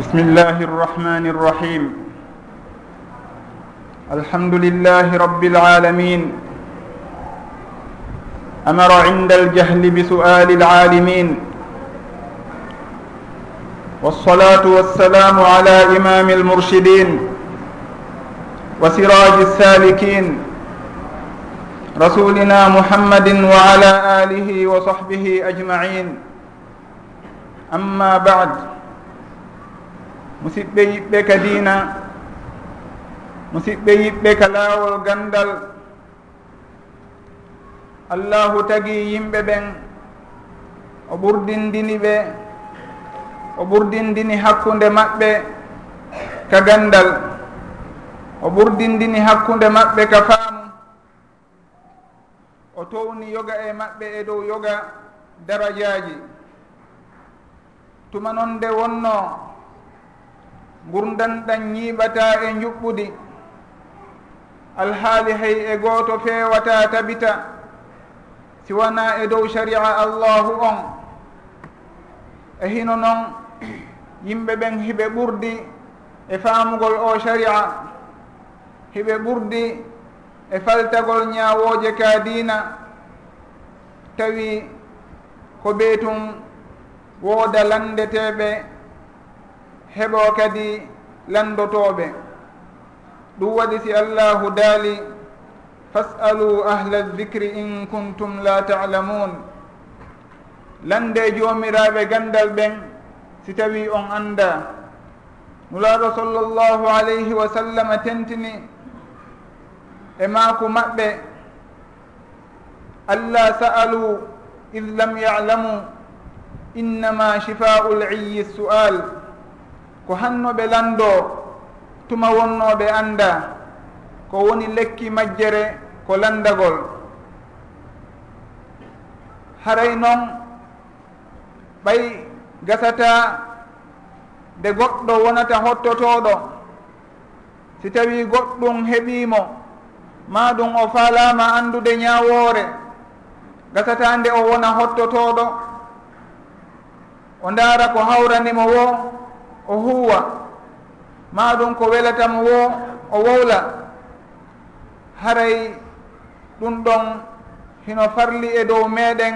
بسم الله الرحمن الرحيم الحمد لله رب العالمين امر عند الجهل بسؤال العالمين والصلاه والسلام على امام المرشدين وسراج السالكين رسولنا محمد وعلى اله وصحبه اجمعين اما بعد musidɓe yiɓɓe ka diina musidɓe yiɓɓe ka laawol gandal. Allahu tagi yimɓe ɓen o ɓurdindini ɓe o ɓurdindini hakkunde maɓɓe ka gandal. O ɓurdindini hakkunde maɓɓe ka faamu. O towni yoga e maɓɓe e dow yoga darajaji tuma noon nde wonno gurdanɗan ñiiɓata e juɓɓudi alhaali hay e gooto feewata tabita siwana e dow sharia allahu on. E hino noon yimɓe ɓen hiɓe ɓurdi e faamugol o sharia. Hiɓe ɓurdi e faltagol ñaawooje ka diina tawi ko ɓeytum wooda landeteeɓe heɓo kadi landotoɓe ɗum waɗi si allahu daali fasalu ahla dicri in kuntum la talamun lande jomiraɓe gandal ɓen si tawi on anda nulaaɗo sallllahu alayhi wa sallam tentini e maku maɓɓe allah sa'alu id lam yalamu innama shifa'u l su'al ko hannoɓe lando tuma wonnoɓe anda ko woni lekki majjere ko landagol. Haray noon ɓay gasata nde goɗɗo wonata hottotoɗo si tawi goɗɗum heɓimo ma ɗum o falama andude ñawore gasata nde o wona hottotoɗo o ndaara ko hawranimo wo o huwa. Ma ɗum ko welatamo wo o wowla. Haray ɗum ɗon hino farli e dow meɗen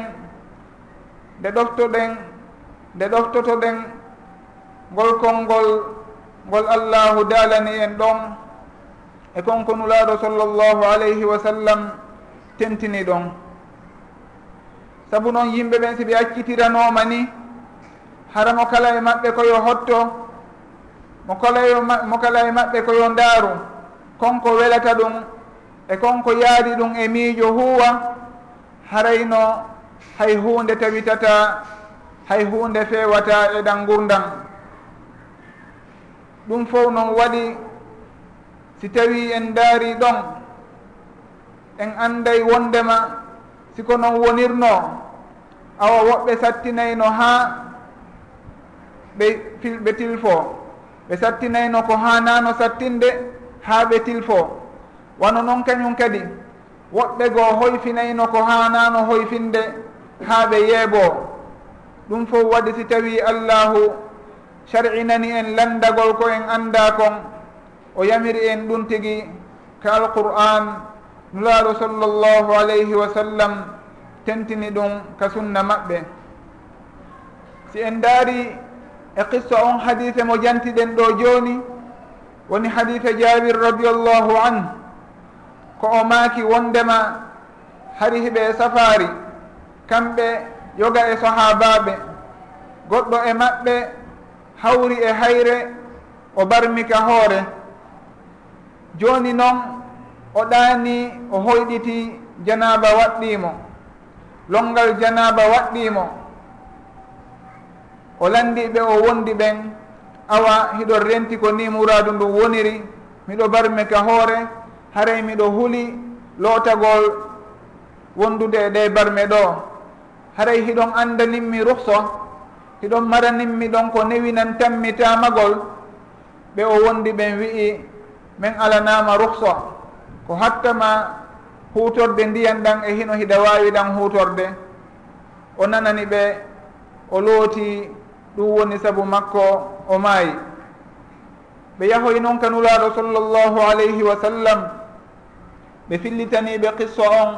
nde ɗoftoɗen nde ɗoftotoɗen. Ngol konngol ngol allahu daalani en ɗon e konko nulaaɗo sallllahu alayhi wa sallam tentini ɗon. Sabu noon yimɓe ɓen si ɓe accitiranoma ni haramo kala e maɓɓe koyo hotto mo kalayo mo kala e maɓɓe koyo e ndaaru konko welata ɗum e konko yaadi ɗum e miijo huwa harayno hay hunde tawitata hay hunde fewata e ɗan gurdam ɗum fof noon waɗi si tawi en daari ɗon en anday wondema siko noon wonirno awa woɓɓe sattinayno haa ɓe ɓe tilfo ɓe sattinayno ko hanano sattinde ha ɓe tilfo wano noon kañum kadi woɓɓe goo hoyfinayno ko hanano hoyfinde ha ɓe yeebo. Ɗum fof waɗi si tawi allahu sar'inani en landagol ko en anda kon. O yamiri en ɗum tigi ka alqur'an nulaaɗo sallllahu alayhi wa sallam tentini ɗum ka sunna maɓɓe. Si en daari e qissa on hadise mo jantiɗen ɗo joni woni hadise jabir radiallahu anhu ko o maaki wondema hari hiɓe safari kamɓe yoga e sahabaɓe goɗɗo e maɓɓe hawri e hayre o barmika hoore. Joni noon o ɗaani o hoyɗiti janaba waɗɗimo longal janaba waɗɗimo o landiɓe o wondi ɓen. Awa hiɗo renti ko ni muradu ndu woniri miɗo barmi ka hoore haray miɗo huuli lootagol wondude e ɗe barme ɗo. Haray hiɗon andanimmi ruhso hiɗon maranimmi ɗon ko newinan tanmi tamagol ɓe o wondi ɓen wi'i min alanama ruhso ko hattama hutorde ndiyan ɗan e hino hiɗa wawi ɗan hutorde o nanani ɓe o looti ɗum woni sabu makko o maayi. Ɓe yahoy noon kanulaaɗo sallllahu alayhi wa sallam ɓe fillitani ɓe qissa on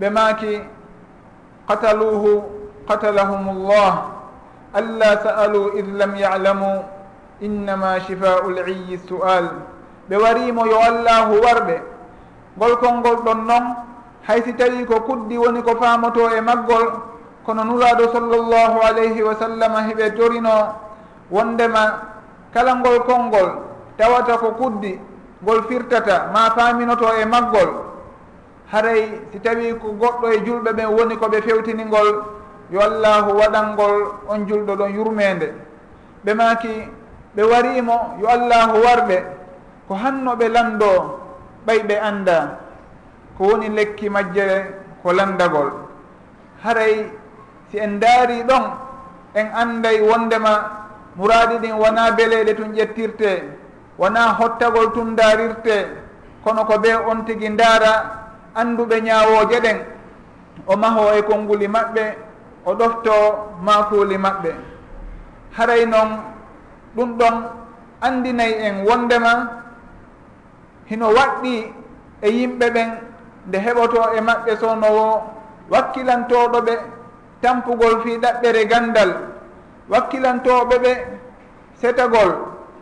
ɓe maaki qataluuhu qatalahum llah alla sa'alu id lam yalamu innama shifau liyi su'al ɓe warimo yo allahu warɓe golkol ngol ɗon noon hay si tawi ko kuddi woni ko faamoto e maggol kono nuraɗo sallllahu alayhi wa sallam heɓe torino wondema kala ngol konngol tawata ko kuddi ngol firtata ma faaminoto e maggol. Haray si tawi ko goɗɗo e julɓe ɓen woni koɓe fewtiningol yo allahu waɗalngol on julɗo ɗon yurmede ɓe maki ɓe warimo yo allahu warɓe ko hanno ɓe lamdo ɓay ɓe anda ko woni lekki majjere ko landagol. Haray si en daari ɗon en anday wondema muradi ɗin wona beleɗe tun ƴettirte wona hottagol tun darirte kono ko ɓe on tigi ndaara annduɓe ñaawoje ɗen o maho e konnguli maɓɓe o ɗofto makuuli maɓɓe. Haray noon ɗum ɗon andinayi en wondema hino waɗɗi e yimɓe ɓen nde heɓoto e maɓɓe sownowo wakkilantoɗo ɓe tampugol fi ɗaɓɓere gandal wakkilantoɓe ɓe setagol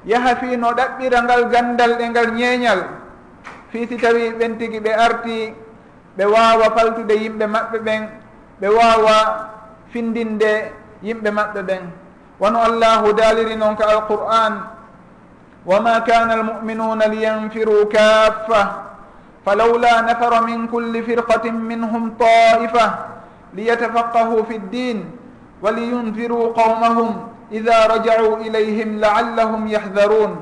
yaha fi no ɗaɓɓira ngal gandal e ngal ñeeñal. Fi si tawi ɓen tigi ɓe arti ɓe wawa faltude yimɓe maɓɓe ɓen ɓe wawa findinde yimɓe maɓɓe ɓen. Wono allahu daliri noon ka alquran wama kana almuminuna liyanfiru kaffa falawla nafara min kulli firqatin minhum taifa liyatafaqahu fi ddin wa liyundiruu qawmahum ida rajau ilayhim laallahum yahdarun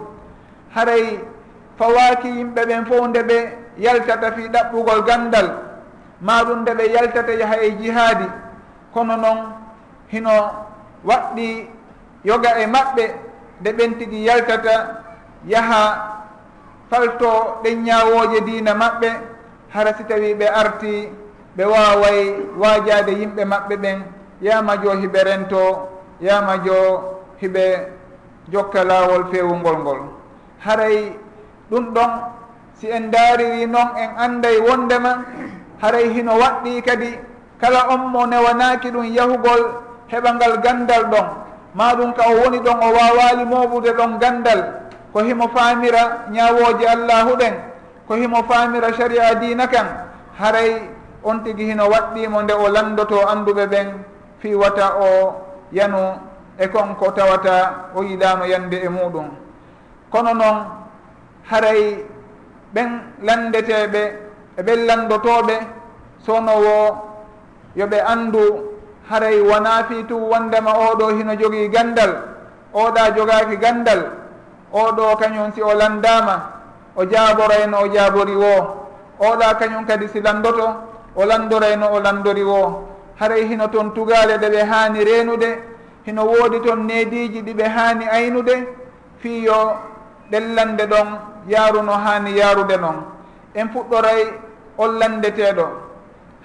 haray fawaki yimɓe ɓen fof nde ɓe yaltata fi ɗaɓɓugol gandal ma ɗum nde ɓe yaltata yaha e jihaadi. Kono noon hino waɗɗi yoga e maɓɓe nde ɓen tigi yaltata yaha falto ɗen ñawoje diina maɓɓe hara si tawi ɓe arti ɓe waway wajade yimɓe maɓɓe ɓen yama jo hiɓe rento yama jo hiɓe jokka lawol fewugol ngol. Haray ɗum ɗon si en dariri noon en anday wondema haray hino waɗɗi kadi kala on mo newanaki ɗum yahugol heɓangal gandal ɗon. Ma ɗum ka o woni ɗon o wawali moɓude ɗon gandal. Ko himo famira ñawoje allahu ɗen ko himo famira sharia dina kan. Haray on tigi hino waɗɗimo nde o landoto anduɓe ɓen fi wata o yanu e konko tawata o yiɗano yande e muɗum. Kono noon haray ɓen landeteɓe e ɓen landotoɓe sonowo yoɓe andu haray wona fi tu wondema oɗo hino jogui gandal oɗa jogaki gandal oɗo kañum si o landama o jaborayno o jabori wo oɗa kañum kadi si landoto o landorayno o landori wo. Haray hino toon tugale ɗe ɓe haani reenude hino woodi toon neediji ɗi ɓe haani aynude fiiyo ɗellande ɗon yaaruno haani yaarude noon en fuɗɗoray on landeteeɗo.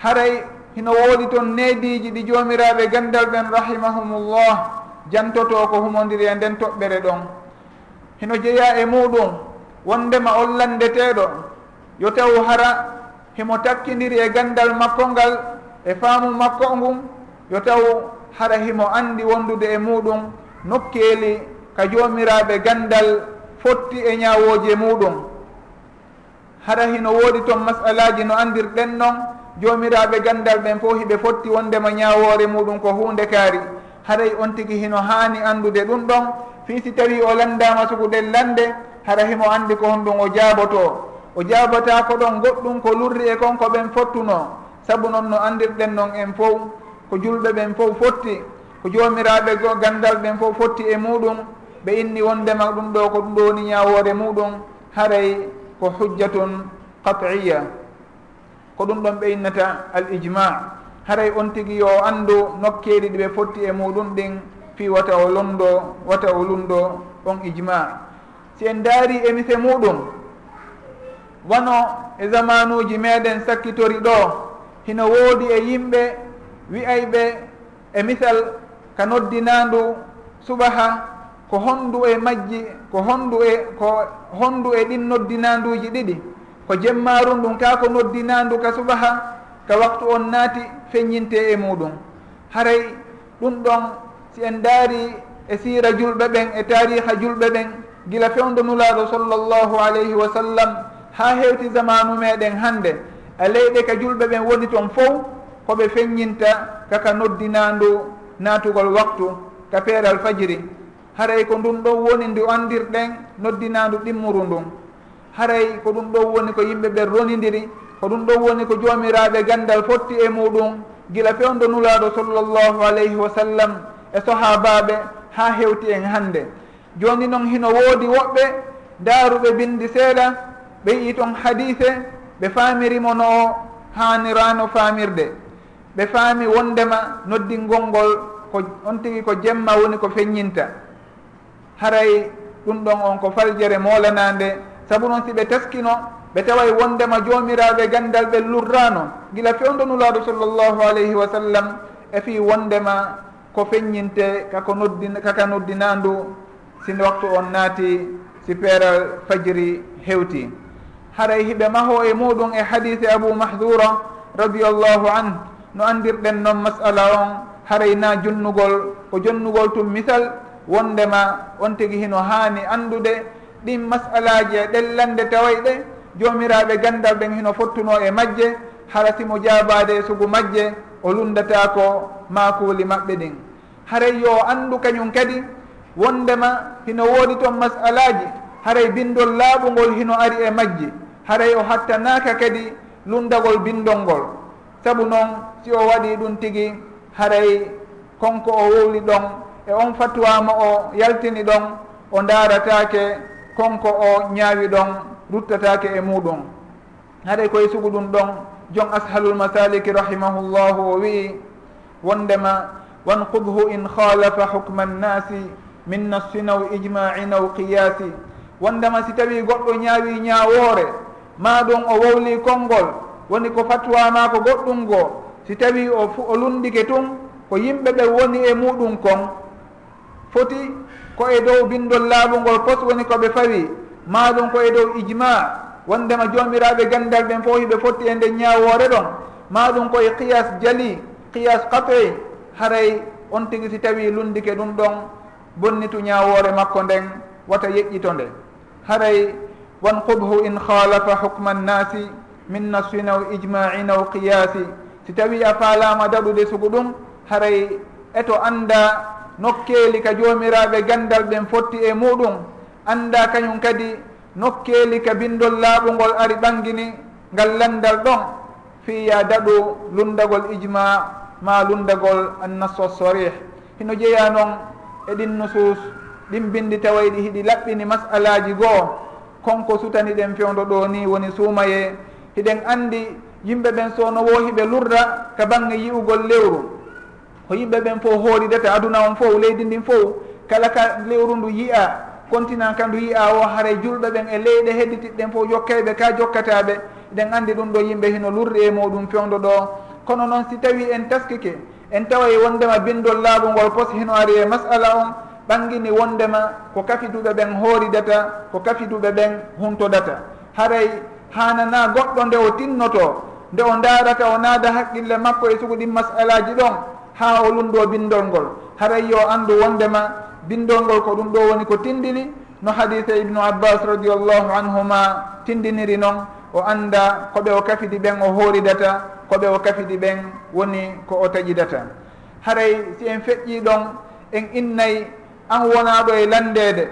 Haray hino woodi toon neediji ɗi joomiraaɓe gandal ɓen rahimahumullah jantoto ko humondiri e nden toɓɓere ɗon. Hino jeeya e muɗum wondema on landeteeɗo. Yo taw hara himo takkidiri e gandal makko ngal e faamu makko ngum yo taw hara himo andi wondude e muɗum nokkeeli ka joomiraɓe gandal fotti e ñawoji muɗum. Hara hino woodi toon masalaji no andirɗen noon joomiraɓe gandal ɓen fof hiɓe fotti wondema ñawore muɗum ko hunde kaari. Haray on tigi hino haani andude ɗum ɗon fii si tawi o landama sugude lande hara himo andi ko honɗum o jaaboto o jaabata ko ɗon goɗɗum ko lurri e kon ko ɓen fottuno saabu noon no andirɗen noon en fof ko julɓe ɓen fof fotti ko jomiraɓe gandal ɓen fof fotti e muɗum. Ɓe inni wondema ɗum ɗo ko ɗum ɗo woni ñawore muɗum haray ko hujjatun qat'iya ko ɗum ɗon ɓe innata al ijma. Haray on tigui yo andu nokkeɗi ɗiɓe fotti e muɗum ɗin fi wata o londo wata o lundo on ijma. Si en daari emise muɗum wano e zamanuji meɗen sakkitori ɗo hino woodi e yimɓe wi'ayɓe e misal ka noddinandu subaha ko hondu e majji ko hondu e ko hondu e ɗin noddinanduji ɗiɗi ko jemmaru ndun ka ko noddinandu ka subaha ka waktu on naati feññinte e muɗum. Haray ɗum ɗon si en daari e siira julɓe ɓen e tariha julɓe ɓen gila fewdo nulaaɗo sallllahu alayhi wa sallam ha hewti zamanu meɗen hannde leyɗe ka julɓe ɓen woni toon fof koɓe feññinta kaka noddinandu natugol waktu ka peeral fajiri. Haray ko ndun ɗon woni ndu andirɗen noddinandu ɗimmuru ndun. Haray ko ɗum ɗon woni ko yimɓe ɓen ronidiri ko ɗum ɗon woni ko joomiraɓe gandal fotti e muɗum. Gila fewdo nulaɗo sallllahu alayhi wa sallam e sahabaɓe ha hewti en hannde. Joni noon hino woodi woɓɓe daaruɓe bindi seeɗa ɓe yi toon hadise ɓe faamirimo no o haanirano faamirde. Ɓe faami wondema noddingol ngol ko on tigi ko jemma woni ko feññinta. Haray ɗum ɗon on ko faljere moolanande saabu noon si ɓe teskino ɓe taway wondema joomiraɓe gandal ɓe lurrano gila fewdonulaɗo sallllahu alayhi wa sallam e fi wondema ko feññinte kako noddi kaka noddinandu si waktu on naati si peeral fajiri hewti. haray hiɓe maho e muɗum e hadise abou mahdura radiallahu an no andirɗen noon masala on haray na jonnugol ko jonnugol tum misal wondema on tigi hino haani anndude ɗin masalaji e ɗellande taway ɗe jomiraɓe gandal ɓen hino fottuno e majje hara simo jabade e sugu majje o lundata ko makuli maɓɓe ɗin. Haray yo anndu kañum kadi wondema hino woodi toon masalaji haray bindol laaɓugol hino ari e majji haray o hattanaka kadi lundagol bindol ngol. Saabu noon si o waɗi ɗum tigi haray konko o wowli ɗon e on fatuwama o yaltini ɗon o daratake konko o ñaawi ɗon ruttatake e muɗum haɗay koye sugu ɗum ɗon jon ashalul masaliki rahimahullahu o wii wondema wankudhu in khalafa hukma nnasi min nassinaw w ijmaina qiyasi wondema si tawi goɗɗo ñaawi ñaawore ma ɗum o wowli konngol woni ko fatwa ma ko goɗɗum ngoo si tawi o o lundike tun ko yimɓe ɓe woni e muɗum kon. Foti ko e dow bindol laabungol pos woni koɓe fawi. Ma ɗum ko e dow ijma wondema jomiraɓe gandal ɓen fof hiɓe fotti e nde ñawore ɗon. Ma ɗum koye qiyas jali qiyas qat'i haray on tigui si tawi lundike ɗum ɗon bonnitu ñawore makko nden wata yeƴƴito nde haray wanqubhu in khalafa hukma nnasi min nasfin aw ijmain aw qiyasi. Si tawi a faalama daɗude sugu ɗum haray eto anda nokkeeli ka joomiraɓe gandal ɓen fotti e muɗum anda kañum kadi nokkeeli ka bindol laaɓugol ari ɓangini ngal landal ɗon fiya daɗu lundagol ijma ma lundagol annasso sorih hino jeeya noon eɗin nusus ɗin bindi tawayɗi hiɗi laɓɓini masalaji goo konko sutani ɗen fewdo ɗo ni woni suumaye. Hiɗen andi yimɓe ɓen sono wo hiɓe lurda ka bange yi'ugol lewru. Ko yimɓe ɓen fof hooridata aduna on fof leydi ndin fof kala ka lewru ndu yi'a continent ka ndu yi'a o haray julɓe ɓen e leyɗe hedditiɗɗen fof jokkayɓe ka jokkataɓe eɗen andi ɗum ɗo yimɓe hino lurri e muɗum fewdo ɗo. Kono noon si tawi en taskike en tawa e wondema bindol laaɓu ngol pos hino ari e masala on ɓangini wondema ko kafiduɓe ɓen hooridata ko kafiduɓe ɓen huntodata haray hanana goɗɗo nde o tinnoto nde o darata o naada haqqille makko e sugu ɗin masalaji ɗon ha o lundo bindol ngol. Haray yo andu wondema bindol ngol ko ɗum ɗo woni ko tindini. No hadise ibnu abbas radiallahu anhuma tindiniri noon o anda koɓe o kafidi ɓen o hooridata koɓe o kafidi ɓen woni ko o taƴidata haray si en feƴƴi ɗon en innay an wonaɗo e landede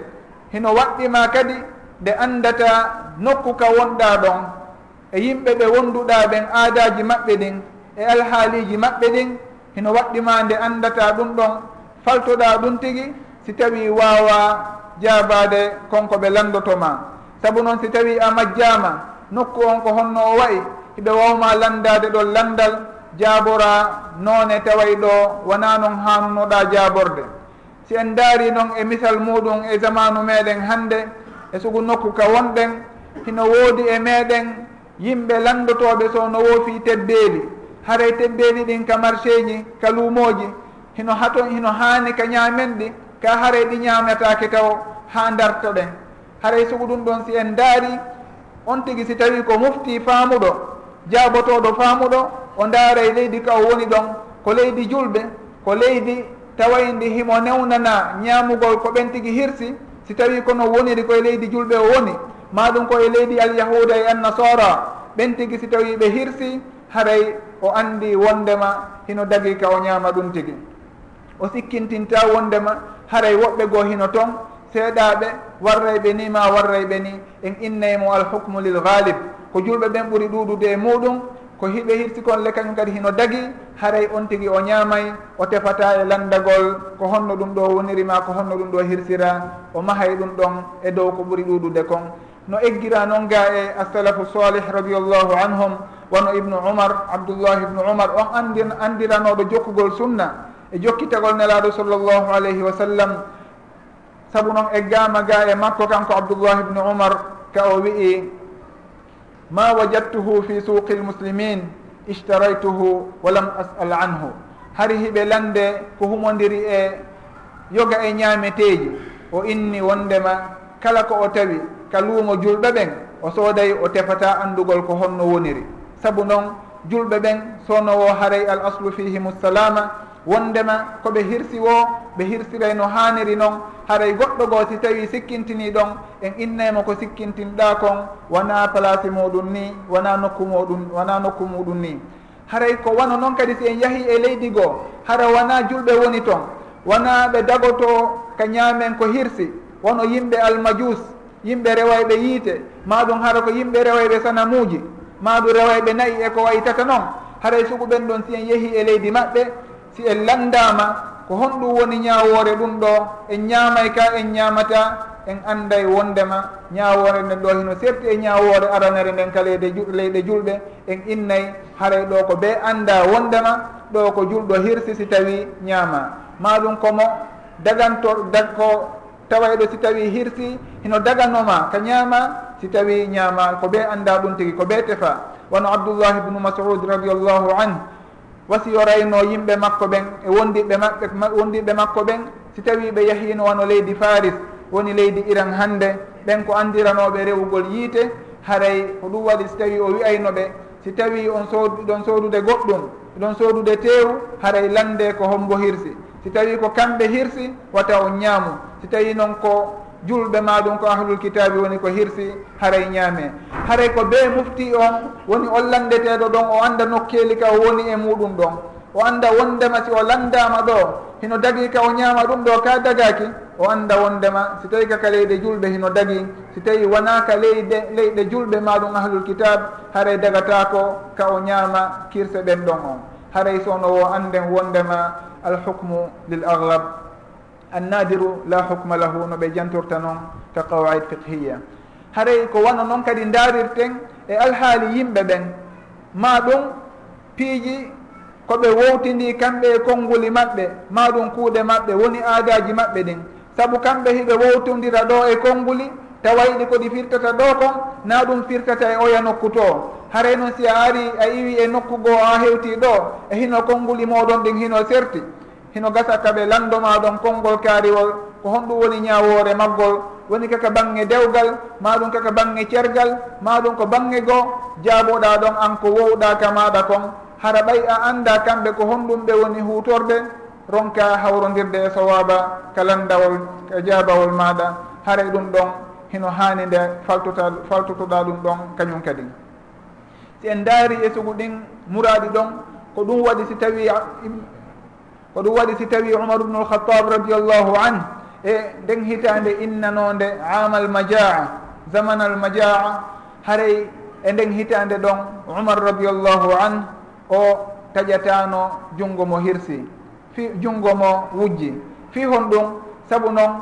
hino waɗɗima kadi nde andata nokku ka wonɗa ɗon e yimɓe ɓe wonduɗa ɓen aadaji maɓɓe ɗin e alhaaliji maɓɓe ɗin hino waɗɗima nde andata ɗum ɗon faltoɗa ɗum tigi si tawi wawa jabade konko ɓe landotoma saabu noon si tawi a majjama nokku on ko honno o wayi hiɓe wawma landade ɗon landal jaabora noone taway ɗo wona noon hanunoɗa jaaborde. si en daari noon e misal muɗum e zamanu meɗen hande e sugu nokku ka wonɗen hino woodi e meɗen yimɓe landotoɓe so no woofi tebbeeli haray tebbeeli ɗin ka marché ji ka luumoji hino haton hino haani ka ñaamen ɗi ka haray ɗi ñaametake taw ha darto ɗen. Haray sugu ɗum ɗon si en daari on tigi si tawi ko mofti faamuɗo jaabotoɗo faamuɗo o ndaaray leydi ka o woni ɗon ko leydi julɓe ko leydi tawayi ndi himo newnana ñaamugol ko ɓen tigi hirsi si tawi kono woniri koye leydi julɓe o woni maɗum koye leydi alyahuda e annasara ɓen tigi si tawi ɓe hirsi haray o andi wondema hino dagi ka o ñaama ɗum tigi. O sikkintinta wondema haray woɓɓe goo hino toon seeɗaɓe warrayɓe ni ma warrayɓe ni en innaymo alhukmu lil galib ko julɓe ɓen ɓuuri ɗuɗude e muɗum ko hiɓe hirti kon le kañum kadi hino dagi haray on tigui o ñaamay o tefata e landagol ko honno ɗum ɗo wonirima ko honno ɗum ɗo hirsira o mahay ɗum ɗon e dow ko ɓuuri ɗuɗude kon. No eggira noon ga e assalafu salih radiallahu anhum wono ibnu umar abdoullah ibnu umar on andi andiranoɗo jokkugol sunna e jokkitagol nelaɗo sallllahu alayhi wa sallam. Saabu noon eggama ga e makko kanko abdoullah ibnu umar ka o wii ma wajadtuhu fi suqi lmuslimin ishtaraytuhu wa lam asal anhu. Hari hiɓe lande ko humodiri e yoga e ñameteji o inni wondema kala ko o tawi ka luumo julɓe ɓen o sooday o tefata andugol ko honno woniri. Saabu noon julɓe ɓen sownowo haray al aslu fihim salama wondema koɓe hirsi wo ɓe hirsiray no haniri noon haray goɗɗo goo si tawi sikkintini ɗon en innaymo ko sikkintinɗa kon. Wona place muɗum ni wona nokku muɗum wona nokku muɗum ni haray ko wano noon kadi si en yaahi e leydi goo hara wona julɓe woni toon wona ɓe dagoto ka ñaamen ko hirsi. Wono yimɓe almajus yimɓe rewayɓe yiite. Maɗum hara ko yimɓe rewayɓe sanamuji maɗum rewayɓe nayi e ko waytata noon haray sugu ɓen ɗon si en yeehi e leydi maɓɓe. si en landama ko honɗum woni ñawore ɗum ɗo en ñamay ka en ñamata en anday wondema. Ñawore nden ɗo hino serti e ñawore aranere nden ka leyde leyɗe julɓe en innay haray ɗo ko ɓe anda wondema ɗo ko julɗo hirsi si tawi ñama maɗum komo dagantor dag ko tawayɗo si tawi hirsi hino daganoma ka ñama si tawi ñama ko ɓe anda ɗum tigui ko ɓe tefa. Wono abdoullah ibnu masud radiallahu anhu wasi o rayno yimɓe makko ɓen e wondiɓe maɓɓe wondiɓe makko ɓen si tawi ɓe yahino wano leydi faris woni leydi iran hande ɓen ko andiranoɓe rewugol yiite haray ko ɗum waɗi si tawi o wiyayno ɓe si tawi on sood ɗon soodude goɗɗum ɗon soodude teewu haray lande ko hombo hirsi si tawi ko kamɓe hirsi wata on ñaamu si tawi noon ko julɓe ma ɗum ko ahlul kitabi woni ko hirsi haray ñaame. Haray ko be mufti on woni on landeteɗo ɗon o anda nokkeli ka o woni e muɗum ɗon. O anda wondema si o landama ɗo hino dagi ka o ñaama ɗum ɗo ka dagaki o anda wondema. Si tawi kaka leyɗe julɓe hino dagi si tawi wonaka leyɗe leyɗe julɓe maɗum ahlul kitab haray dagatako ka o ñaama kirse ɓen ɗon on. Haray sowno wo anden wondema alhukmu lil aglab annadiru la hukma lahu no ɓe jantorta noon ka qawaid fiqhiya haray ko wano noon kadi darirten e alhaali yimɓe ɓen ma ɗum piiji koɓe wowtindi kamɓe e konnguli maɓɓe ma ɗum kuuɗe maɓɓe woni aadaji maɓɓe ɗin. Saabu kamɓe hiɓe wowtodira ɗo e konnguli tawayɗi koɗi firtata ɗo kon na ɗum firtata e oya nokku to. Haray noon si a ari a iwi e nokku goo a hewti ɗo e hino konnguli moɗon ɗin hino serti. hino gasa kaɓe landoma ɗon konngol kaariwol ko honɗum woni ñawore maggol. Woni kaka bange dewgal ma ɗum kaka bange cergal ma ɗum ko bange goo. Jaaboɗa ɗon an ko wowɗa ka maɗa kon. Hara ɓay a anda kamɓe ko honɗum ɓe woni hutorde ronka hawrodirde e sowaba ka landawol ka jabawol maɗa haray ɗum ɗon hino hani nde faltota faltotoɗa ɗum ɗon kañum kadi. Si en daari e sugu ɗin muraɗi ɗon ko ɗum waɗi si tawi ko ɗum waɗi si tawi umar ubnu alkhatab radiallahu an e nden hitande innanode amal majaa zaman al majaa haray e nden hitande ɗon umar radiallahu an o taƴatano junngo mo hirsi fi junngo mo wujji. Fi hon ɗum saabu noon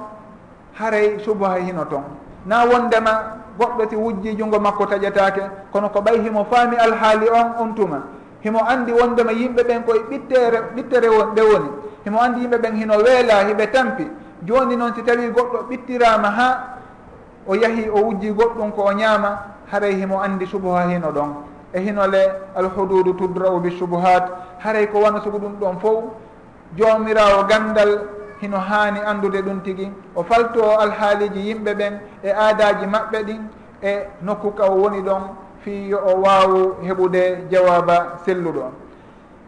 haray subaha hino toon na wondema goɗɗo si wujji junngo makko taƴatake kono ko ɓay himo faami alhaali on on tuma. himo andi wondema yimɓe ɓen koye ɓittere ɓittere ɓe woni. Himo andi yimɓe ɓen hino weela hiɓe tampi. Joni noon si tawi goɗɗo ɓittirama ha o yahi o wujji goɗɗum ko o ñaama haray himo andi subaha hino ɗon. E hinole alhududu tudrau bi subahat haray ko wona sugu ɗum ɗon fof jomirawo gandal hino haani andude ɗum tigi. O falto alhaaliji yimɓe ɓen e aadaji maɓɓe ɗin e nokku ka o woni ɗon. fi yo o waawu heɓude jawaba selluɗo.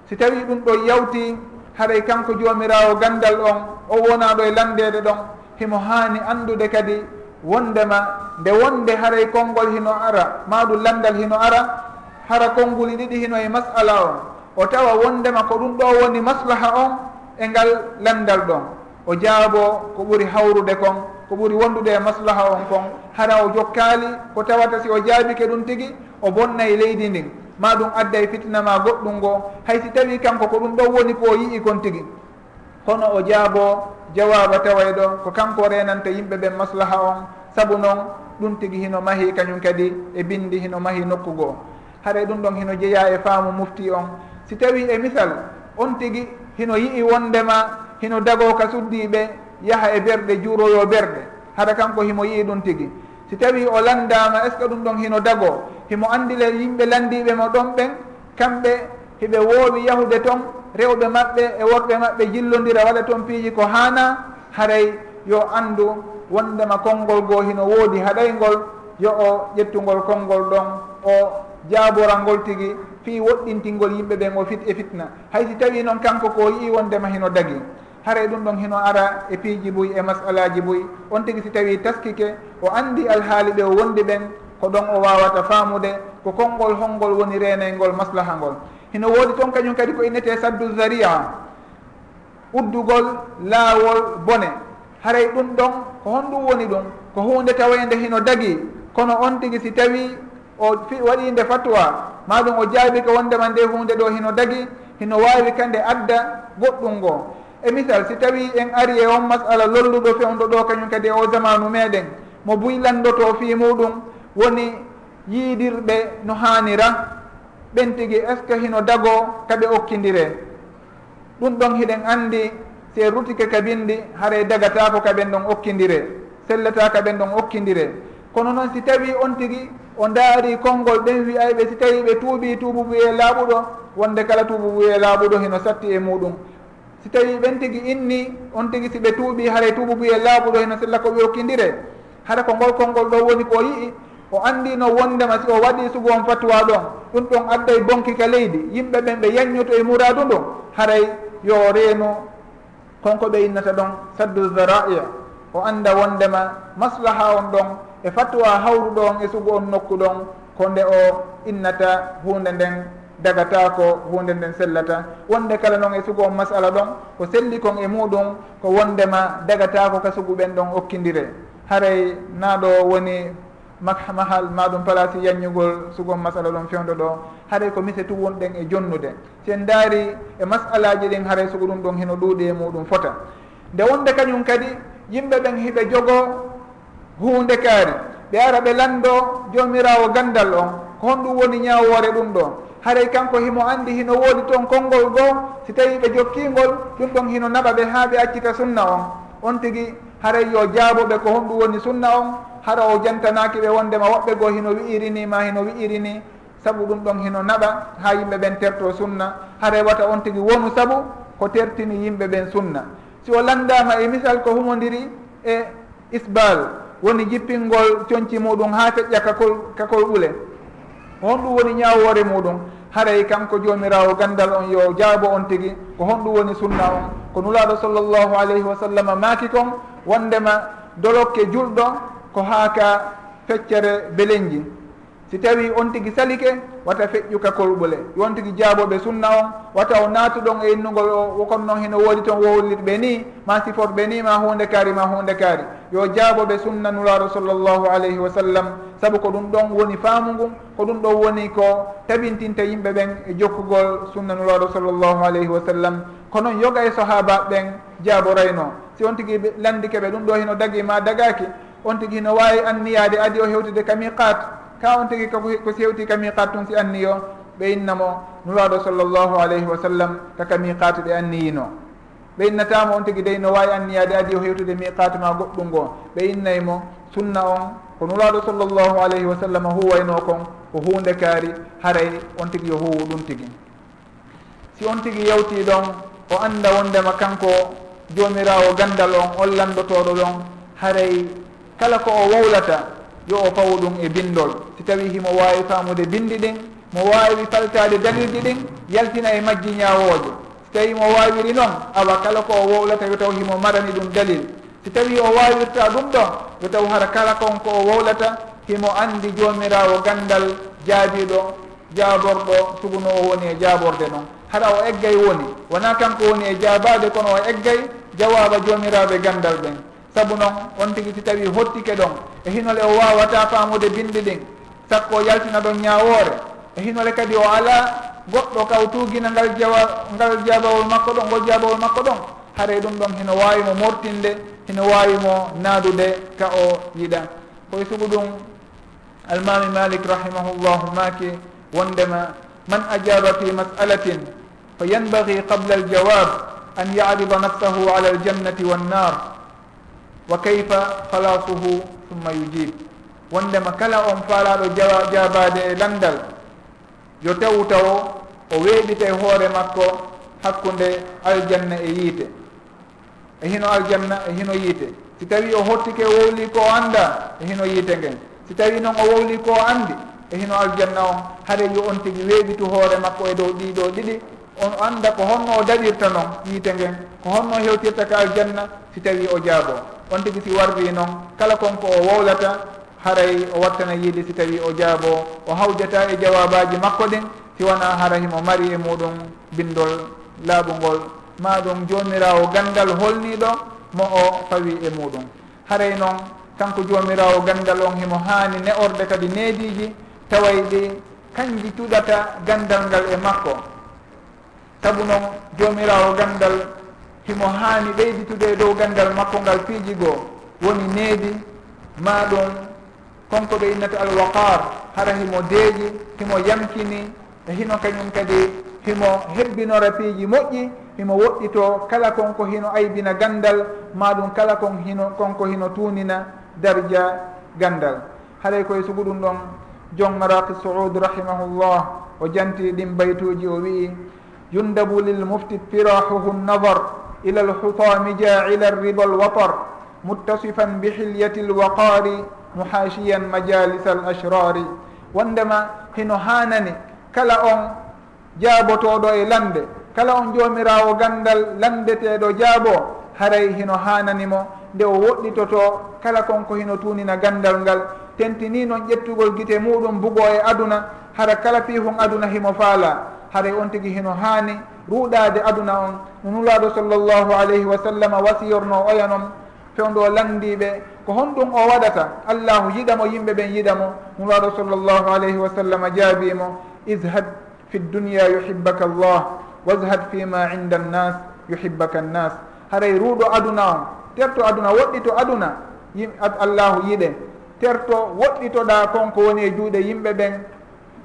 Si tawi ɗum ɗo yawti haɗay kanko jomirawo gandal on o wonaɗo e landede ɗon himo haani andude kadi wondema nde wonde haray konngol hino ara maɗum landal hino ara hara konnguli ɗiɗi hino e masala on. O tawa wondema ko ɗum ɗo woni maslaha on e ngal landal ɗon. O jaabo ko ɓuri hawrude kon ko ɓuri wondude e maslaha on kon. Hara o jokkaali ko tawata si o jaabike ɗum tigi o bonnayi leydi ndin. Ma ɗum adda e fitnama goɗɗum ngo. Hay si tawi kanko ko ɗum ɗon woni ko o yii kon tigi. Hono o jaabo jawaba taway ɗo ko kanko renanta yimɓe ɓen maslaha on. Saabu noon ɗum tigi hino mahi kañum kadi e bindi hino mahi nokkugo o haray ɗum ɗon hino jeeya e faamu mufti on. Si tawi e misal on tigi hino yi'i wondema hino dago ka suddiɓe yaha e berɗe juuroyo berɗe haɗa kanko himo yii ɗum tigi. Si tawi o landama est ce que ɗum ɗon hino dago? Himo andile yimɓe landiɓe mo ɗon ɓen kamɓe hiɓe woowi yahude toon rewɓe maɓɓe e worɓe maɓɓe jillodira waɗa toon piiji ko hana haray yo andu wondema konngol goo hino woodi haɗaygol yo o ƴettugol konngol ɗon o jaaboral ngol tigi fii woɗɗintingol yimɓe ɓen o fit e fitna. Hay si tawi noon kanko ko yii wondema hino dagi. haray ɗum ɗon hino ara e piiji boyi e masalaji boyi on tigi si tawi taskike o andi alhaali ɓe o wondi ɓen ko ɗon o wawata faamude ko konngol holngol woni renaygol maslaha ngol hino woodi toon kañum kadi ko innete saddu zaria uddugol laawol bone. Haray ɗum ɗon ko honɗum woni ɗum ko hunde tawende hino dagi. Kono on tigi si tawi o waɗinde fatwa maɗum o jaabi ko wondema nde hunde ɗo hino dagi hino wawi kande adda goɗɗum ngo. e misal si tawi en ari e on masala lolluɗo fewdo ɗo kañum kadi e o zamanu meɗen mo buylandoto fi muɗum woni yiidirɓe no hanira ɓen tigi est ce que hino dago kaɓe okkidire ɗum ɗon hiɗen andi si en rutike ka bindi haray dagata ko kaɓen ɗon okkidire sellata kaɓen ɗon okkidire kono noon si tawi on tigi o daari konngol ɓen wiyayɓe si tawi ɓe tuuɓi tuubu buye laaɓuɗo wonde kala tuubu buye laaɓuɗo hino satti e muɗum. si tawi ɓen tigui inni on tigui siɓe tuuɓi haara tuubu buye laaɓuɗo heno sella ko ɓe hokkidire haɗa ko ngol konngol ɗo woni ko yii o andino wondema si o waɗi sugu on fattuwa ɗon. Ɗum ɗon adday bonkika leydi. Yimɓe ɓen ɓe yanñoto e muradu ndon haray yo reenu konko ɓe innata ɗon saddu zaraia o anda wondema maslaha on ɗon e fattuwa hawruɗo on e sugu on nokku ɗon ko nde o innata hunde nden dagata ko hunde nden sellata. Wonde kala noon e sugu on masala ɗon ko selli kon e muɗum ko wondema dagata ko ka sugu ɓen ɗon okkidire haray naɗo woni mahal maɗum place yanñugol sugon masala ɗon fewdo ɗo. Haray ko mise tu wonɗen e jonnude. Sen daari e masalaji ɗin haray sugo ɗum ɗon heno ɗuuɗi e muɗum fota. Nde wonde kañum kadi yimɓe ɓen hiɓe jogo hunde kaari. Ɓe ara ɓe lando jomirawo gandal on ko honɗum woni ñawore ɗum ɗo. haray kanko himo andi hino woodi toon konngol goo si tawi ɓe jokkingol ɗum ɗon hino naɓa ɓe haa ɓe accita sunna on. On tigi haray yo jaaboɓe ko honɗum woni sunna on hara o jantanaki ɓe wondema woɓɓe goo hino wi'irini ma hino wi'irini. Saabu ɗum ɗon hino naɓa ha yimɓe ɓen terto sunna. Haray wata on tigi wonu saabu ko tertini yimɓe ɓen sunna. Si o landama e misal ko humodiri e isbal woni jippingol coñci muɗum ha feƴƴa kakol kakol ɓuule honɗum woni ñawore muɗum. Haray kanko jomirawo gandal on yo jaabo on tigui ko honɗum woni sunna on. Ko nulaɗo sallllahu alayhi wa sallam maaki kon wondema dolokke julɗo ko haaka feccere belenji. si tawi on tigi salike wata feƴƴuka kolɓule yon tigi jaaboɓe sunna on wata o naatuɗon e innugol o wokon noon hino woodi toon wohollitɓe ni ma siforɓe ni ma hunde kaari ma hunde kaari. Yo jaaboɓe sunna nulaɗo sallllahu alayhi wa sallam saabu ko ɗum ɗon woni faamu ngun ko ɗum ɗon woni ko tabintinta yimɓe ɓen e jokkugol sunna nulaɗo sallllahu alayhi wa sallam. Kono yoga e sahaba ɓen jaaborayno. Si on tigi landike ɓe ɗum ɗo hino dagi ma dagaki on tigi hino wawi anniyade adi o hewtude kami qat ka on tigi ko sewti ka miqat tun si anniyo ɓe innamo nuraɗo sallllahu alayhi wa sallam kaka miqatu ɓe anniyino ɓe innatamo on tigi dey no wawi anniyade adi o hewtude miqatu ma goɗɗum ngo. Ɓe innaymo sunna on ko nuraɗo sallllahu alayhi wa sallam huwayno kon ko hunde kaari haray on tigi yo huwu ɗum tigi. Si on tigi yawti ɗon o anda wondema kanko jomirawo gandal on on landotoɗo ɗon haray kala ko o wowlata yo o fawo ɗum e bindol. Si tawi himo wawi famude bindi ɗin mo wawi faltade dalilji ɗin yaltina e majji ñawoje si tawi mo wawiri noon awa kala ko o wowlata yo taw himo marani ɗum dalil. Si tawi o wawirta ɗum ɗon yo taw hara kala kon ko o wowlata himo andi jomirawo gandal jaabiɗo jaborɗo suguno o woni e jaborde noon haɗa o eggay woni wona kanko woni e jaabade kono o eggay jawaba jomiraɓe gandal ɓen. saabu noon on tigui si tawi hottike ɗon e hinole o wawata faamude binde ɗin sakko yaltina ɗon ñawore e hinole kadi o ala goɗɗo kaw tuguina ngal jawa ngal jabawol makko ɗon ngol jabawol makko ɗon haare ɗum ɗon hino wawimo mortinde hino wawimo naadude ka o yiɗa. Koye sugu ɗum almami malik rahimahullahu maki wondema man ajaba fi masalatin fa yanbagi qabla aljawab an yarida nafsahu ala aljannati wannar wa kayfa halasuhu summa yujib. Wondema kala on faalaɗo jawa jabade e landal yo taw taw o weeɓita e hoore makko hakkunde aljanna e yiite. E hino aljanna e hino yiite. Si tawi o hottike wowli ko anda e hino yiite ngen si tawi noon o wowli ko andi e hino aljanna on haɗa yo on tigui weeɓitu hoore makko e dow ɗiɗo ɗiɗi on anda ko honno o daɗirta noon yiite ngen ko honno hewtirta ka aljanna si tawi o jaabo on tigi si warri noon kala konko o wowlata haray o wattana yiide si tawi o jaabo o hawjata e jawabaji makko ɗin si wona hara himo mari e muɗum bindol laaɓugol ma ɗum jomirawo gandal holniɗo mo o fawi e muɗum haray noon kanko jomirawo gandal on himo haani ne orde kadi neediji taway ɗi kanji tuɗata gandal ngal e makko. sabu noon jomirawo gandal himo haani ɓeyditude e dow gandal makko ngal piiji goo woni needi ma ɗum konko ɓe innata alwaqar hara himo deeji himo yamkini e hino kañum kadi himo hebbinora piiji moƴƴi himo woɗɗito kala konko hino aybina gandal ma ɗum kala kon hino konko hino tunina darja gandal. Haɗay koye sugu ɗum ɗon jon maraki saud rahimahullah o janti ɗin baytuji o wii يندب للمفتي اطراحه النظر إلى الحطام جاعل الربا الوطر متصفا بحلية الوقار محاشيا مجالس الأشرار wondema hino hanani kala on jaabotoɗo e lande kala on jomirawo gandal landeteɗo jaabo haray hino hananimo nde o woɗɗitoto kala konko hino tunina gandal ngal. Tentini noon ƴettugol guite muɗum bugo e aduna hara kala pihon aduna himo faala. haray on tigi hino haani ruuɗade aduna on. No nulaɗo sallllahu alayhi wa sallam wasiyorno oya noon fewndo landiɓe ko honɗum o waɗata allahu yiɗamo yimɓe ɓen yiɗamo. Nulaɗo sallllahu alayhi wa sallam jaabimo ishad fi dunia yuhibbaka llah wazhad fima inda annas yuhibbaka annas haray ruuɗo aduna on terto aduna woɗɗito aduna allahu yiɗe terto woɗɗitoɗa konko woni e juuɗe yimɓe ɓen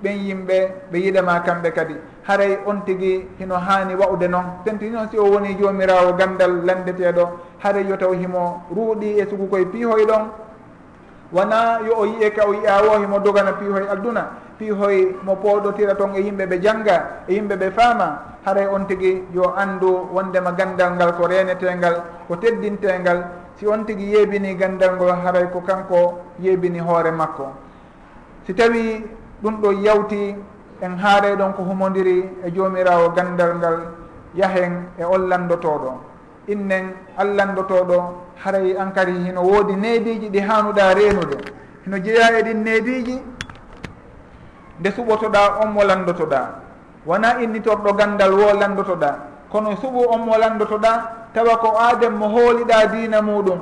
ɓen yimɓe ɓe yiɗama kamɓe kadi. Haray on tigui hino hani wa'ude noon tenti noon si o woni jomirawo gandal landeteɗo haray yo taw himo ruuɗi e sugu koye piihoy ɗon. Wona yo o yiye ka o yiya wo himo dogana piihoy adduna piihoy mo pooɗotira toon e yimɓe ɓe jangga e yimɓe ɓe faama. Haray on tigui yo andu wondema gandal ngal ko renetengal ko teddintengal si on tigui yeebini gandal ngol haray ko kanko yeebini hoore makko. Si tawi ɗum ɗo yawti en haareɗon ko humodiri e joomirawo gandal ngal yahen e ollandotoɗo innen allandotoɗo haray an kadi hino woodi neediji ɗi hanuɗa reenude. Hino jeeya e ɗin neediji nde suɓotoɗa on mo landotoɗa wona innitorɗo gandal wo landotoɗa kono suɓu on mo landotoɗa tawa ko aaden mo hooliɗa diina muɗum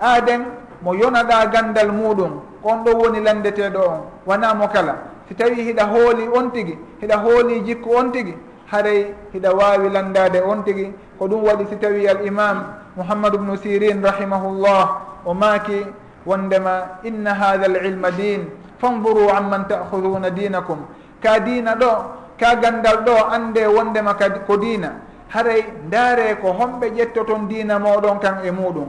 aaden mo yonaɗa gandal muɗum on ɗo woni landeteɗo on. Wona mo kala. si tawi hiɗa hooli on tigi hiɗa hooli jikku on tigi haray hiɗa wawi landade on tigi ko ɗum waɗi si tawi al imam mouhammadou ubnu sirin rahimahullah o maaki wondema inna hada al ilma din fanduru amman takhuduna dinakum ka diina ɗo ka gandal ɗo ande wondema ko diina. Haray ndaare ko homɓe ƴettoton diina moɗon kan e muɗum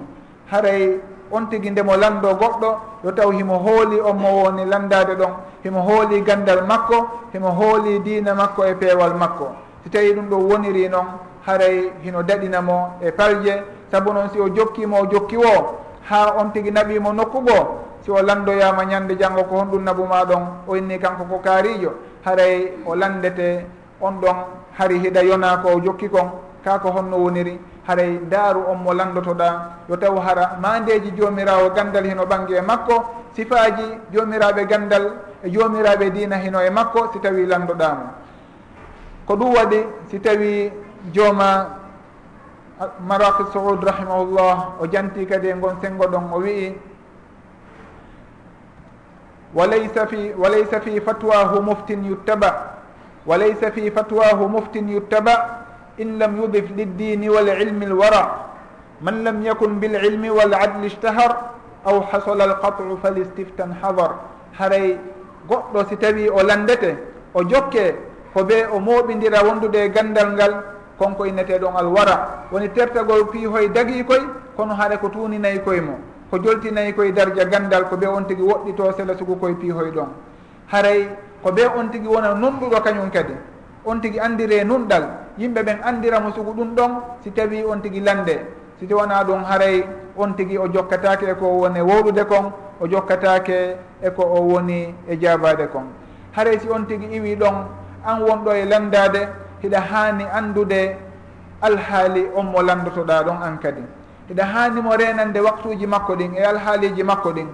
haray on tigui ndemo lando goɗɗo yo taw himo hooli on mo woni landade ɗon. Himo hooli gandal makko himo hooli diina makko e peewal makko. Si tawi ɗum ɗo woniri noon haray hino daɗinamo e parje saabu noon si o jokkimo o jokki wo ha on tigui naɓimo nokkugo si o landoyama ñande janggo ko honɗum nabu ma ɗon o inni kanko ko kaarijo haray o landete on ɗon hari hiɗa yona ko o jokki kon ka ko honno woniri. haray daaru on mo lanɗotoɗa yo taw hara mandeji jomirawo gandal hino ɓangi e makko sifaji jomiraɓe gandal e jomiraɓe dina hino e makko si tawi lanɗoɗamo ko ɗum waɗi si tawi jooma maraki saoud rahimahullah o janti kadi e gon sengo ɗon o wii walaysa fi walaysa fi fatwahu muftin yuttaba walaysa fi fatwahu muftin yuttaba in lam yudif liddini walilmi lwara man lam yakun bililmi waladli ishtahar aw hasala alqat'u falistiftan hadar haray goɗɗo si tawi o landete o jokke ko be o moɓidira wondude e gandal ngal konko inneteɗon alwara woni tertagol piihoye dagi koye kono haɗa ko tuninayi koye mo ko joltinayi koye darja gandal ko ɓe on tigui woɗɗito sela sugu koye piihoye ɗon haray ko ɓe on tigui wona nunɗuɗo kañum kadi on tigui andire nunɗal yimɓe ɓen andiramo sugu ɗum ɗon si tawi on tigui lande si tawi wona ɗum haray on tigui o jokkatake eko woni wowɗude kon o jokkatake eko o woni e jabade kon. Haray si on tigui iwi ɗon an wonɗo e landade hiɗa hani andude alhaali on mo landotoɗa ɗon an kadi. Hiɗa hani mo renande waktuji makko ɗin e alhaaliji makko ɗin.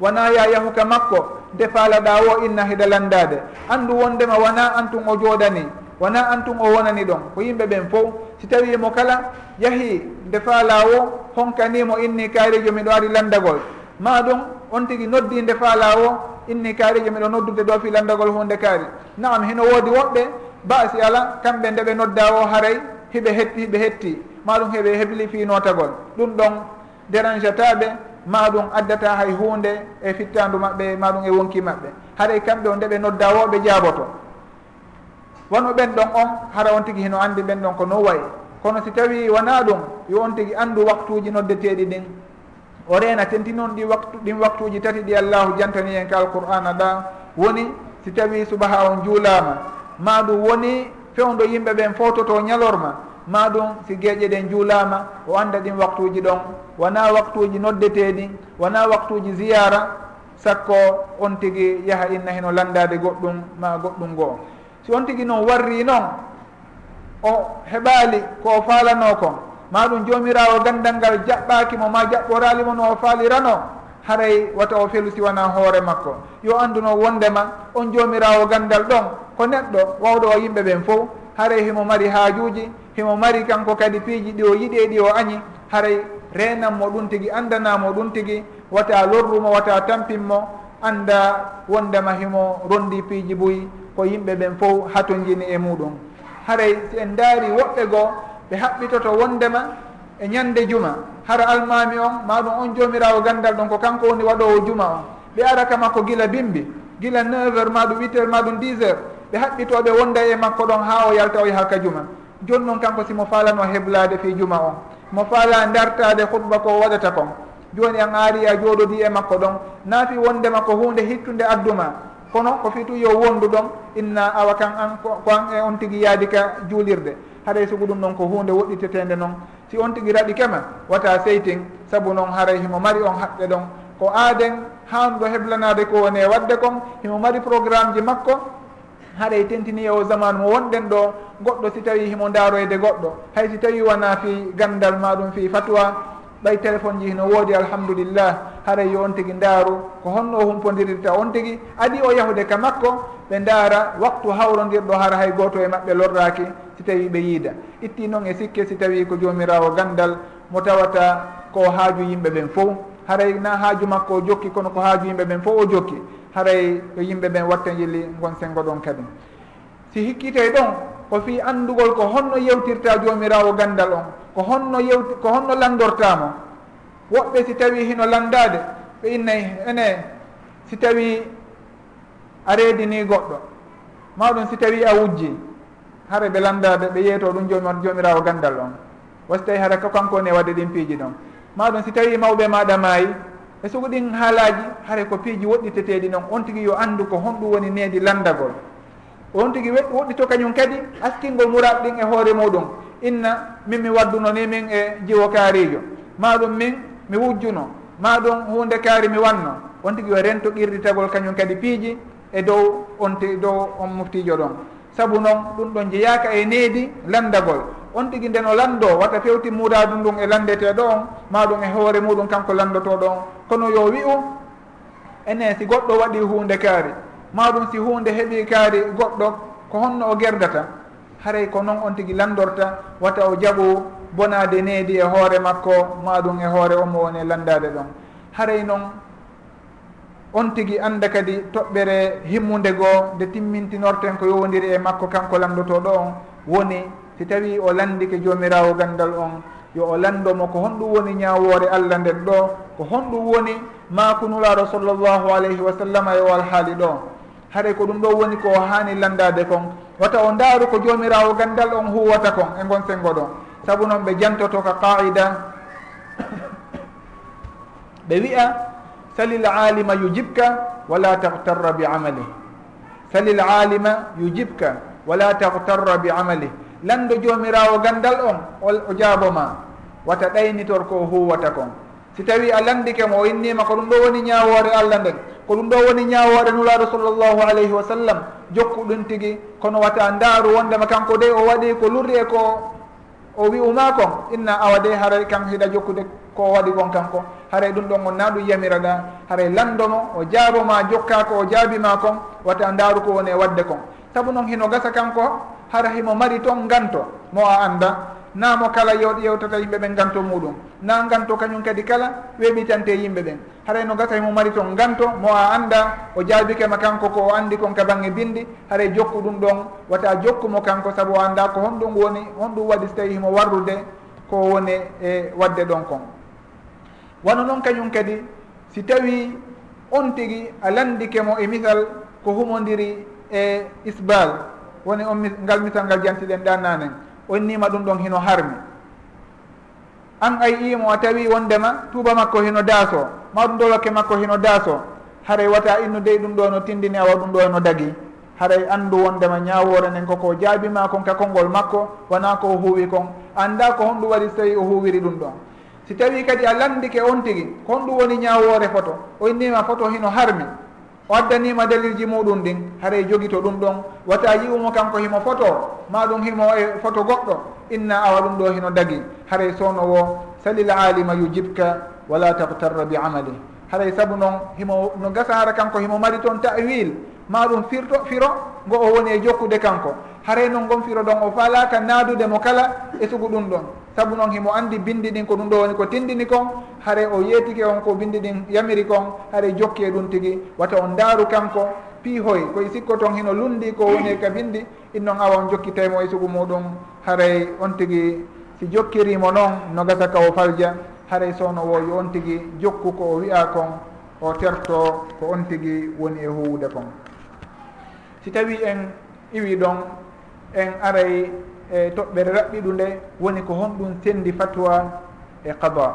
Wona ya yahuka makko defalaɗa o inna hiɗa landade andu wondema wona an tun o jooɗani wona antun o wonani ɗon? Ko yimɓe ɓen fof. Si tawimo kala yahi ndefala o honkanimo inni kaarijo miɗo ari landagol. Ma ɗum on tigui noddi ndefala o inni kaarijo miɗo noddude ɗo fi landagol hunde kaari. Naam hino woodi woɓɓe baasi ala kamɓe ndeɓe nodda o haray hiɓe hetti hiɓe hetti. Maɗum heɓe hebli fi notagol. Ɗum ɗon dérange taɓe ma addata hay hunde e fittandu maɓɓe maɗum e wonki maɓɓe. Haɗay kamɓe o nde ɓe nodda woɓe jaaboto wono ɓen ɗon on hara on tigi hino andi ɓen ɗon ko no wayi. Kono si tawi wona ɗum yo on tigi andu waktuji noddeteɗi ɗin. O reena tenti noon ɗi waktu ɗin waktuji tati ɗi allahu jantani hen ka alqur'ana ɗa. Woni si tawi subaha on juulama. Ma ɗum woni fewndo yimɓe ɓen fototo ñalorma. Ma ɗum si gueƴe ɗen juulama. O anda ɗin waktuji ɗon. Wona waktuji noddeteɗi wona waktuji ziyara. Sakko on tigui yaaha inna heno landade goɗɗum ma goɗɗum goo si on tigi noon warri noon o heɓaali ko o faalano kon ma ɗum joomirawo gandal ngal jaɓɓakimo ma jaɓɓoralimo no o faalirano haray wata o felu siwana hoore makko. Yo anduno wondema on joomirawo gandal ɗon ko neɗɗo wawɗo o yimɓe ɓen fof haray himo mari haajuji himo mari kanko kadi piiji ɗi o yiɗi e ɗi o añi haray renanmo ɗum tigui andanamo ɗum tigui wata lorrumo wata tampinmo anda wondema himo rondi piiji boyi ko yimɓe ɓen fof hatojini e muɗum. Haray si en daari woɓɓe goo ɓe haɓɓitoto wondema e ñande juma. Hara almami on maɗum on jomirawo gandal ɗon ko kanko woni waɗowo juma on. Ɓe ara ka makko gila bimbi gila 9 heures maɗum 8 heures maɗum 10 heures. Ɓe haɓɓitoɓe wonda e makko ɗon ha o yalta o yaha ka juma. Joni noon kanko simo falano heblade fi juma on. Mo faala dartade hutba ko waɗata kon. joni an aari a jooɗodi e makko ɗon. Naati wondema ko hunde hittude adduma. Kono ko fitu yo wondu ɗon inna awa kan an ko an e on tigui yaadi ka juulirde. Haray sugu ɗum ɗon ko hunde woɗɗitetede noon si on tigui raɗi kema wata seytin saabu noon haray himo mari on haqqe ɗon. Ko aaden hanuɗo heblanade ko woni e wadde kon himo mari programme ji makko haɗay tentini o zamanu mo wonɗen ɗo. Goɗɗo si tawi himo daroyde goɗɗo. Hay si tawi wona fi gandal maɗum fi fatwa ɓay téléphone ji hino woodi alhamdulillah haray yo on tigui ndaaru ko honno humpodirirta on tigui adi o yahude ka makko ɓe ndaara waktu hawrodirɗo hara hay goto e maɓɓe lorraki si tawi ɓe yiida. Itti noon e sikke si tawi ko jomirawo gandal mo tawata ko haaju yimɓe ɓen fof. Haray na haaju makko o jokki kono ko haaju yimɓe ɓen fof o jokki. Haray yo yimɓe ɓen watta jilli gon sengo ɗon kadi si hikkite ɗon ko fi andugol ko honno yewtirta joomirawo gandal on ko honno yewti ko honno landortamo woɓɓe si tawi hino landade ɓe innay ene si tawi a reedini goɗɗo. Mawɗum si tawi a wujji hara ɓe landade ɓe yeeto ɗum joomi joomirawo gandal on. Wasi tawi hara ko kanko ne wadde ɗin piiji ɗon. Maɗum si tawi mawɓe maɗa maayi e sugu ɗin haalaji hara ko piiji woɗɗiteteɗi noon on tigui yo andu ko honɗum woni needi landagol on tigui woɗɗito kañum kadi askingol muraɗo ɗin e hoore muɗum. Inna min mi wadduno ni min e jiwo kaarijo maɗum min mi wujjuno. Maɗum hunde kaari mi wanno. On tigui yo rento qirritagol kañum kadi piiji e dow on ti dow on muftijo ɗon. Saabu noon ɗum ɗon jeyaka e needi landagol. On tigui nden o lando wata fewti muradu ndun e landeteɗo on maɗum e hoore muɗum kanko landotoɗo on kono yo wi'u ene si goɗɗo waɗi hunde kaari. maɗum si hunde heeɓi kaari goɗɗo ko honno o gerdata haray ko noon on tigui landorta wata o jaɓu bonade needi e hoore makko maɗum e hoore omo woni e landade ɗon. Haray noon on tigui anda kadi toɓɓere himmude goo nde timmintinorten ko yowdiri e makko kanko landotoɗo on woni si tawi o landike jomirawo gandal on yo o landomo ko honɗum woni ñawore allah nden ɗo ko honɗum woni makunulaɗo sallllahu alayhi wa sallam e o alhaali ɗo. haɗa ko ɗum ɗo woni ko hani landade kon. Wata o ndaaru ko joomirawo gandal on huwata kon e gon sengo ɗon. Saabu noon ɓe jantoto ka qaida ɓe wiya salil alima yujibka wala tahtarra bi amali salil alima yujibka wala tahtarra bi amali lando joomirawo gandal on o jaaboma. Wata ɗaynitor ko huwata kon. Si tawi a landike mo o innima ko ɗum ɗo woni ñawore allah nden. ko ɗum ɗo woni ñawoɗe nulaɗo sallllahu alayhi wa sallam jokku ɗum tigi kono wata ndaaru wondema kanko de o waɗi ko lurri e ko o wi uma kon inna awa de haray kan hiɗa jokkude ko waɗi kon kanko. Haray ɗum ɗon on na ɗum yamiraɗa haray landomo o jaaboma jokka ko o jaabima kon wata ndaaru ko woni e wadde kon. Saabu noon hino gasa kanko hara himo mari toon nganto mo a annda namo kala yew yewtata yimɓe ɓen ganto muɗum na ganto kañum kadi kala weɓitante yimɓe ɓen haray no gasa himo mari toon ganto mo a anda o jaabikema kanko ko o andi kon ka bange bindi haray jokku ɗum ɗon wata jokkumo kanko saabu o anda ko honɗum woni honɗum waɗi so tawi himo warrude ko woni e wadde ɗon kon wano noon kañum kadi si tawi on tigui a landikemo e misal ko humodiri e isbal woni on ngal misal ngal jantiɗen ɗa nanen on nima ɗum ɗon hino harmi. An ay imo a tawi wondema tuuba makko hino daaso mawɗum dolokke makko hino daaso haray wata innudey ɗum ɗo no tindini awa ɗum ɗo no dagi. Haray anndu wondema ñawore nden koko jaabima kon ka konngol makko wona ko huuwi kon. Annda ko honɗum waɗi so tawi o huuwiri ɗum ɗon. Si tawi kadi a landike on tigi ko honɗum woni ñawore photo o innima photo hino harmi. o addanima dalilji muɗum ɗin haray jogito ɗum ɗon. Wata yi'umo kanko himo photo ma ɗum himo e photo goɗɗo. Inna awa ɗum ɗo hino dagi. Haray sownowo salil alima yujibka wala tagtarra bi amali. Haray saabu noon himo no gasa hara kanko himo mari toon tawil ma ɗum firto firo ngo o woni e jokkude kanko. Haray noon gon firo ɗon o falaka naadude mo kala e sugu ɗum ɗon. saabu noon himo andi bindi ɗin ko ɗum ɗo woni ko tindini kon haare o yeetike on ko bindi ɗin yamiri kon haare jokki e ɗum tigi. Wata on daaru kanko piihoy koye sikko toon hino lundi ko woni e ka bindi in noon awa on jokkitaymo e sugu muɗum. Haaray on tigi si jokkirimo noon no gasa ka o falja. Haaray sowno wo yo on tigi jokku ko o wiya kon o terto ko on tigi woni e huwude kon. Si tawi en iwi ɗon en aray e toɓɓere raɓɓiɗu nde woni ko honɗum sendi fatwa e qada.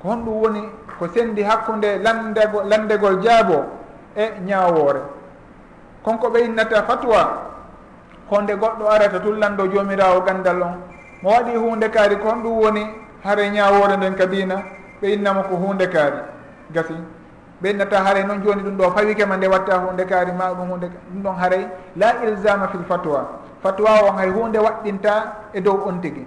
Ko honɗum woni ko sendi hakkude landego landegol jaabo e ñawoore. Konko ɓe innata fatwa honde goɗɗo arata tullando jomirawo gandal on. Mo waɗi hunde kaari ko honɗum woni hare ñawore nden kabina ɓe innamo ko hunde kaari. Gasi ɓe innata haray noon joni ɗum ɗo fawikema nde watta hunde kaari ma ɗum hunde ɗum ɗon haray la ilsama fil fatwa. fatuwa on hay hunde waɗɗinta e dow on tigui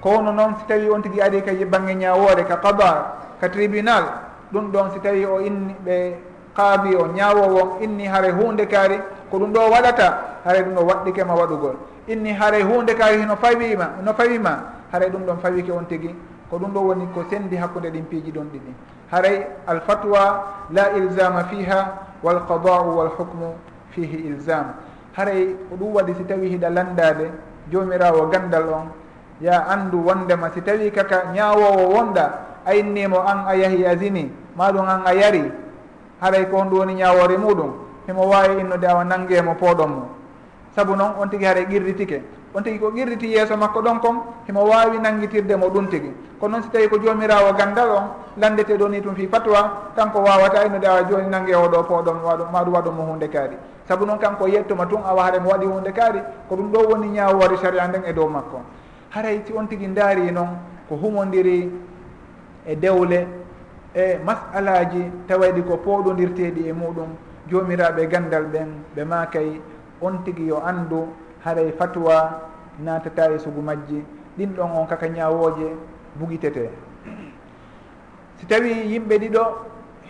ko wono noon si tawi on tigui ari kay bangge ñawore ka qada ka tribunal ɗum ɗon si tawi o inni ɓe qaabi o ñawowo inni haare hunde kaari ko ɗum ɗo waɗata haare ɗum ɗo waɗɗikema waɗugol. Inni haare hunde kaari no fawima no fawima haare ɗum ɗon fawike on tigui ko ɗum ɗo woni ko sendi hakkude ɗin piiji ɗon ɗiɗi. Haray alfatwa la ilsama fiha walqadau walhukmu fihi ilsam haray ko ɗum waɗi si tawi hiɗa landade jomirawo gandal on. Ya andu wondema si tawi kaka ñawowo wonda innimo an a yahi a zini maɗum an a yari. Haray ko honɗum woni ñawore muɗum himo wawi innude awa nanguemo poɗon mo. Saabu noon on tigui haray qirritike on tigui ko qirriti yeeso makko ɗon kon himo wawi nanguitirde mo ɗum tigui kono noon si tawi ko jomirawo gandal on landeteɗo ni tum fi fatwa kanko wawata innude awa joni nangue oɗo poɗon waɗu maɗum waɗumo hunde kaari. saabu noon kanko yettuma tun awa haren waɗi hunde kaari ko ɗum ɗo woni ñawore saria nden e dow makko. Haray si on tigui daari noon ko humodiri e dewle e masalaji tawaɗi ko pooɗodirteɗi e muɗum jomiraɓe gandal ɓen ɓe makay on tigui yo andu haray fatwa natata e sugu majji. Ɗin ɗon on kaka ñawoje bugitete. Si tawi yimɓe ɗiɗo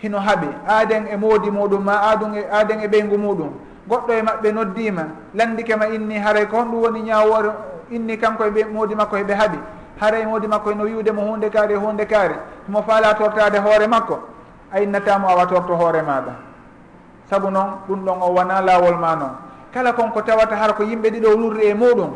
hino haaɓe aaden e moodi muɗum ma aadun e aaden e ɓeygu muɗum. Goɗɗo e maɓɓe noddima landikema inni haray ko honɗum woni ñawore inni kanko e ɓe moodi makko heɓe haaɓi haray e moodi makko eno wiwde mo hunde kaari e hunde kaari. Mo faala tortade hoore makko. A innatamo awa torto hoore maɗa saabu noon ɗum ɗon o wona laawol ma noon. Kala konko tawata e hara ko yimɓe ɗiɗo lurri e muɗum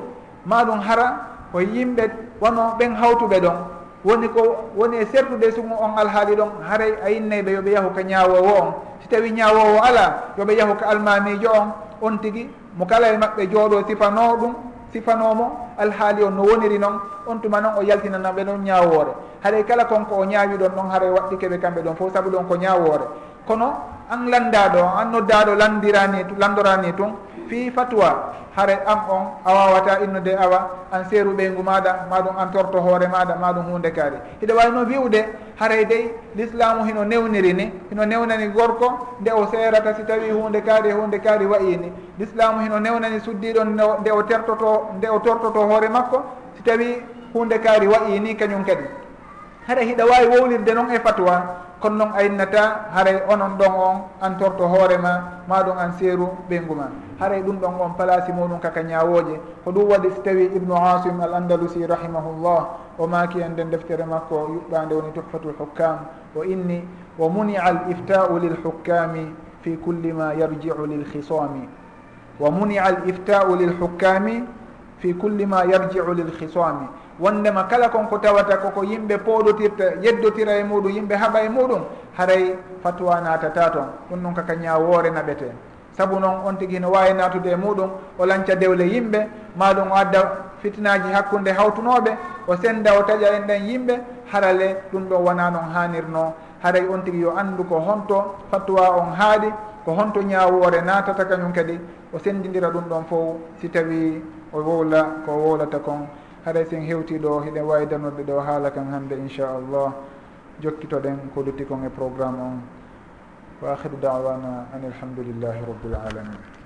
maɗum hara ko yimɓe wono ɓen hawtuɓe ɗon. woni ko woni e sertude sugu on alhaali ɗon haray a innayɓe yooɓe yahu ka ñaawowo on. Si tawi ñaawowo ala yooɓe yahu ka almamijo on on tigui mo kala e maɓɓe jooɗo sifano ɗum sifanomo alhaali on no woniri noon on tuma noon o yaltinanaɓe ɗon ñaawore haɗay kala konko o ñaawi ɗon ɗon haray waɗɗi keɓe kamɓe ɗon fof saabu ɗon ko ñaawore kono an landaɗo an noddaɗo landirani landorani tun fi fatwa hare am on a wawata innude awa an seeru ɓeygu maɗa maɗum an torto hoore maɗa maɗum hunde kaari. Hiɗa wawi no wiwde haray dey l'islamu hino newniri ni hino newnani gorko nde o seerata si tawi hunde kaari e hunde kaari wayini l'islamu hino newnani suddiɗon nde o tertoto nde o tortoto hoore makko si tawi hunde kaari wayini kañum kadi. Haɗa hiɗa wawi wowlirde noon e fatwa kono noon a innata haray onon ɗon on an torto hoorema maɗum an seeru ɓeygu ma. Haray ɗum ɗon on place muɗum kaka ñawoje ko ɗum waɗi so tawi ibnu asim al andalusi rahimahullah o maaki en nden deftere makko yuɓɓande woni tuhfatul hukkam o inni wo munia al iftau lil hukkami fi kulli ma yarjiu lil khisami wa munia al iftau lil hukkami fi kulli ma yarjiu lil khisami wondema kala konko tawata koko yimɓe pooɗotirta yeddotira e muɗum yimɓe haɓa e muɗum haray fatwa natata toon ɗum noon kaka ñawoore naɓete. Saabu noon on tigi no wawi natude e muɗum o lanca dewle yimɓe maɗum o adda fitnaji hakkude hawtunoɓe o senda o taƴa e en ɗen yimɓe harale ɗum ɗo wona noon hanirno haray on tigi yo andu ko honto fatwa on haaɗi ko honto ñawoore natata kañum kadi o sendidira ɗum ɗon fof si tawi o wowla ko wowlata kon. haɗay sen hewtiɗo hiɗen wawi danorde ɗo haala kan hannde inchallah. Jokkitoɗen ko lutti kon e programme on. Wa akhiru dawana an alhamdulillahi rabbil alamin.